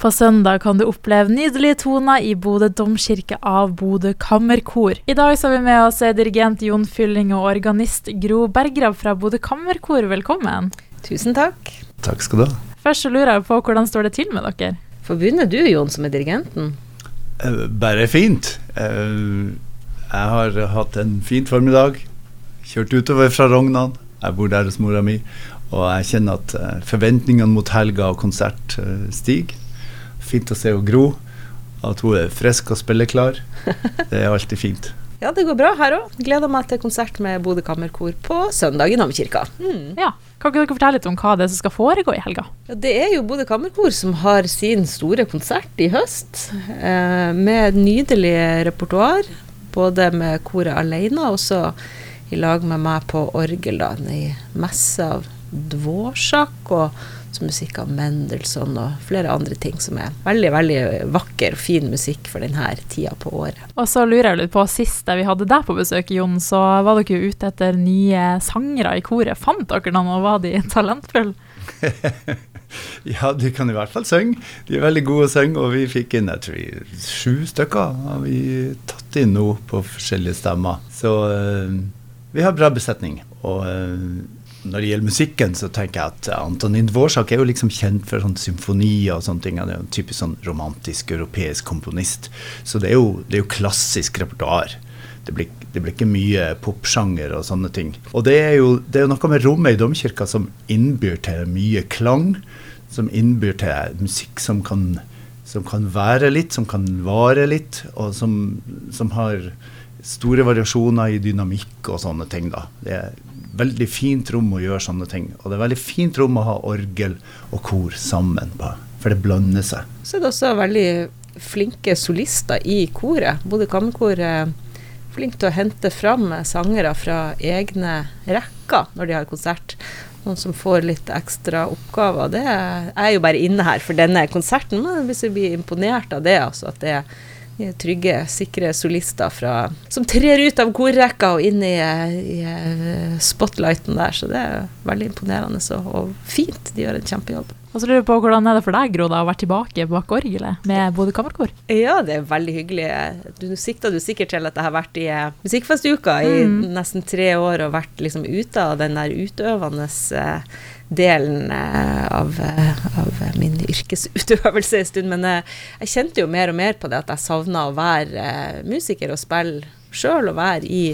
På søndag kan du oppleve nydelige toner i Bodø domkirke av Bodø kammerkor. I dag så har vi med oss dirigent Jon Fylling og organist Gro Bergrav fra Bodø kammerkor. Velkommen. Tusen takk. Takk skal du ha. Først så lurer jeg på hvordan står det til med dere? Begynne du, Jon, som er dirigenten. Eh, Bare fint. Eh, Jeg har hatt en fin formiddag. Kjørt utover fra Rognan. Jeg bor der hos mora mi. Og jeg kjenner at eh, forventningene mot helga og konsert eh, stiger. Fint å se henne gro. At hun er frisk og spilleklar. Det er alltid fint. Ja, det går bra her òg. Gleder meg til konsert med Bodø kammerkor på søndag i Namkirka. Mm. Ja, Kan ikke dere fortelle litt om hva det er som skal foregå i helga? Ja, det er jo Bodø kammerkor som har sin store konsert i høst, eh, med nydelig repertoar. Både med koret alene og så i lag med meg på orgel, da, i messe av Dvorsak og så musikk av Mendelssohn og flere andre ting som er veldig, veldig vakker og fin musikk for denne tida på året. Og så lurer jeg litt på, sist vi hadde deg på besøk, Jon, så var dere jo ute etter nye sangere i koret. Fant dere noen, og var de talentfulle? Ja, de kan i hvert fall synge. De er veldig gode å synge, og vi fikk inn jeg tror vi, sju stykker. Har vi tatt inn nå på forskjellige stemmer. Så øh, vi har bra besetning. Og eh, når det gjelder musikken, så tenker jeg at Antonin Dvorsak er jo liksom kjent for sånn symfonier og sånne ting. Han er jo en typisk sånn romantisk europeisk komponist. Så det er jo, det er jo klassisk repertoar. Det blir, det blir ikke mye popsjanger og sånne ting. Og det er jo det er noe med rommet i domkirka som innbyr til mye klang. Som innbyr til musikk som kan, som kan være litt, som kan vare litt, og som, som har store variasjoner i dynamikk og sånne ting. da. Det er veldig fint rom å gjøre sånne ting. Og det er veldig fint rom å ha orgel og kor sammen på, for det blander seg. Så er det også veldig flinke solister i koret. Bodø kammerkor er flink til å hente fram sangere fra egne rekker når de har konsert. Noen som får litt ekstra oppgaver. Det er, jo bare inne her for denne konserten, men hvis vi blir imponert av det, altså at det er trygge, sikre solister fra, som trer ut av korrekka og inn i, i spotlighten der. Så det er veldig imponerende og, og fint. De gjør en kjempejobb. Og så lurer jeg på Hvordan er det for deg, Gro, da, å være tilbake bak orgelet med Bodø kammerkor? Ja, det er veldig hyggelig. Du sikta du sikkert til at jeg har vært i eh, Musikkfestuka i Mm. nesten tre år og vært liksom ute av den der utøvende eh, delen eh, av, av min yrkesutøvelse en stund. Men jeg kjente jo mer og mer på det at jeg savna å være musiker og spille sjøl og være i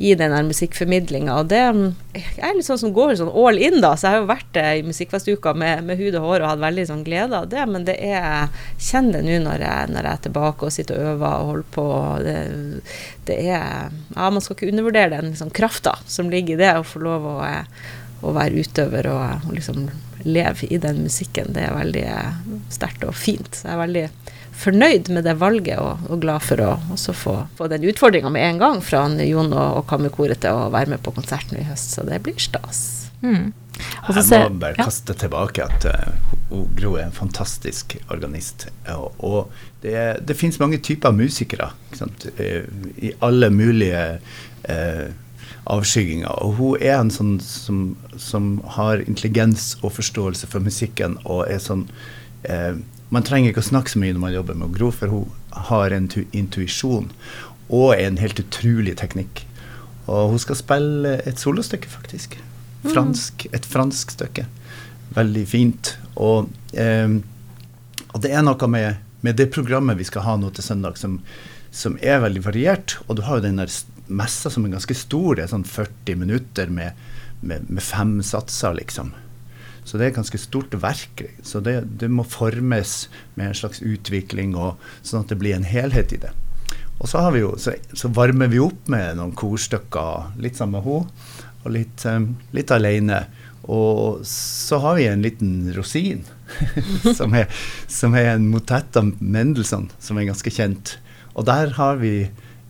i den her musikkformidlinga. Og det Jeg er litt sånn som går sånn all in, da. Så jeg har jo vært eh, i Musikkfestuka med, med hud og hår og hatt veldig sånn glede av det. Men det er Kjenn det nå når når jeg er tilbake og sitter og øver og holder på. Det, det er Ja, man skal ikke undervurdere den liksom, krafta som ligger i det, å få lov å, eh, å være utøver og, og liksom leve i den musikken. Det er veldig eh, sterkt og fint. Så jeg er veldig fornøyd med det valget og, og glad for å også få, få den utfordringa med en gang fra Jon og, og Kammerkoret til å være med på konserten i høst. Så det blir stas. Mm. Jeg må bare ja. kaste tilbake at uh, Gro er en fantastisk organist. Og, og det, det finnes mange typer musikere ikke sant? Eh, i alle mulige uh, avskygginger. Og hun er en sånn som, som har intelligens og forståelse for musikken og er sånn eh, Man trenger ikke å snakke så mye når man jobber med Gro, for hun har en intuisjon og en helt utrolig teknikk. Og hun skal spille et solostykke, faktisk. Fransk, et fransk stykke. Veldig fint. Og, eh, og det er noe med, med det programmet vi skal ha nå til søndag, som, som er veldig variert. Og du har jo den der messa som er ganske stor, det er sånn 40 minutter med, med, med fem satser, liksom. Så det er et ganske stort verk. Så det, det må formes med en slags utvikling, og, sånn at det blir en helhet i det. Og så, jo, så, så varmer vi opp med noen korstykker, litt sammen med henne, og litt, um, litt alene. Og så har vi en liten rosin, som, er, som er en motett av Mendelssohn, som er ganske kjent. Og der har vi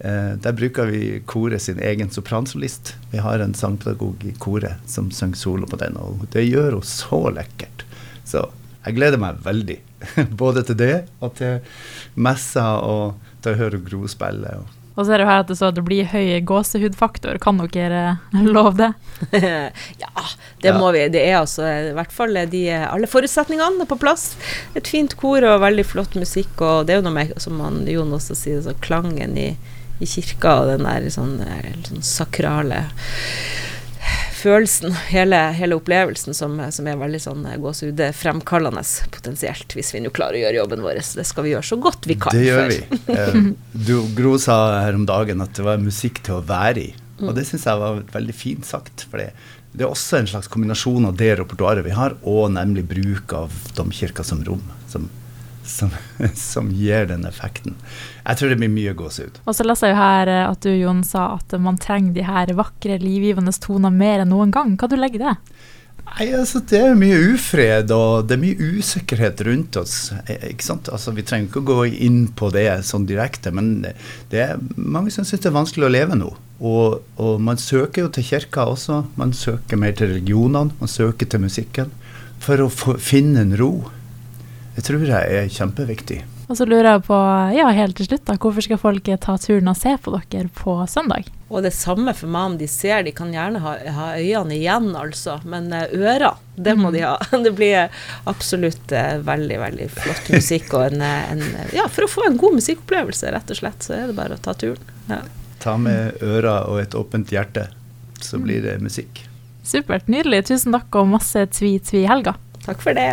der bruker vi koret sin egen sopransolist. Vi har en sangpedagog i koret som synger solo på den, og det gjør hun så lekkert. Så jeg gleder meg veldig. Både til det og til messa og til å høre Gro spille. Og Og så er det her at det det blir høy gåsehudfaktor. Kan dere love det? ja, det Ja. må vi. Det er altså i hvert fall de, alle forutsetningene på plass. Et fint kor og veldig flott musikk, og det er jo noe med, som han, Jon også sier, så klangen i, i kirka og den der sånn, eh, sånn sakrale følelsen, hele, hele opplevelsen, som, som er veldig sånn gåsehudfremkallende potensielt, hvis vi nå klarer å gjøre jobben vår. Det skal vi gjøre så godt vi kan. Det gjør vi. Eh, du, Gro sa her om dagen at det var musikk til å være i. Mm. Og det syns jeg var veldig fint sagt. For det, det er også en slags kombinasjon av det repertoaret vi har, og nemlig bruk av domkirka som rom, som, som, som gir den effekten. Jeg tror det blir mye gåsehud. Og så leser jeg jo her eh, at du, Jon, sa at man trenger de her vakre, livgivende toner mer enn noen gang. Hva du legger i det? Nei, altså Det er mye ufred og det er mye usikkerhet rundt oss. eh, ikke sant? Altså Vi trenger ikke å gå inn på det sånn direkte, men det er mange som syns det er vanskelig å leve nå. Og, og man søker jo til kirka også. Man søker mer til religionene, man søker til musikken. For å få, finne en ro. Det tror jeg er kjempeviktig. Og så lurer jeg på, ja, helt til slutt, da, hvorfor skal folk ta turen og se på dere på søndag? Og det samme for meg om de ser. De kan gjerne ha, ha øynene igjen, altså. Men øra, ører, det må de ha. Det blir absolutt eh, veldig, veldig flott musikk. Og en, eh, en, ja, for å få en god musikkopplevelse, rett og slett, så er det bare å ta turen. Ja. Ta med ører og et åpent hjerte, så blir det musikk. Supert, nydelig. Tusen takk og masse tvi-tvi i helga. Takk for det.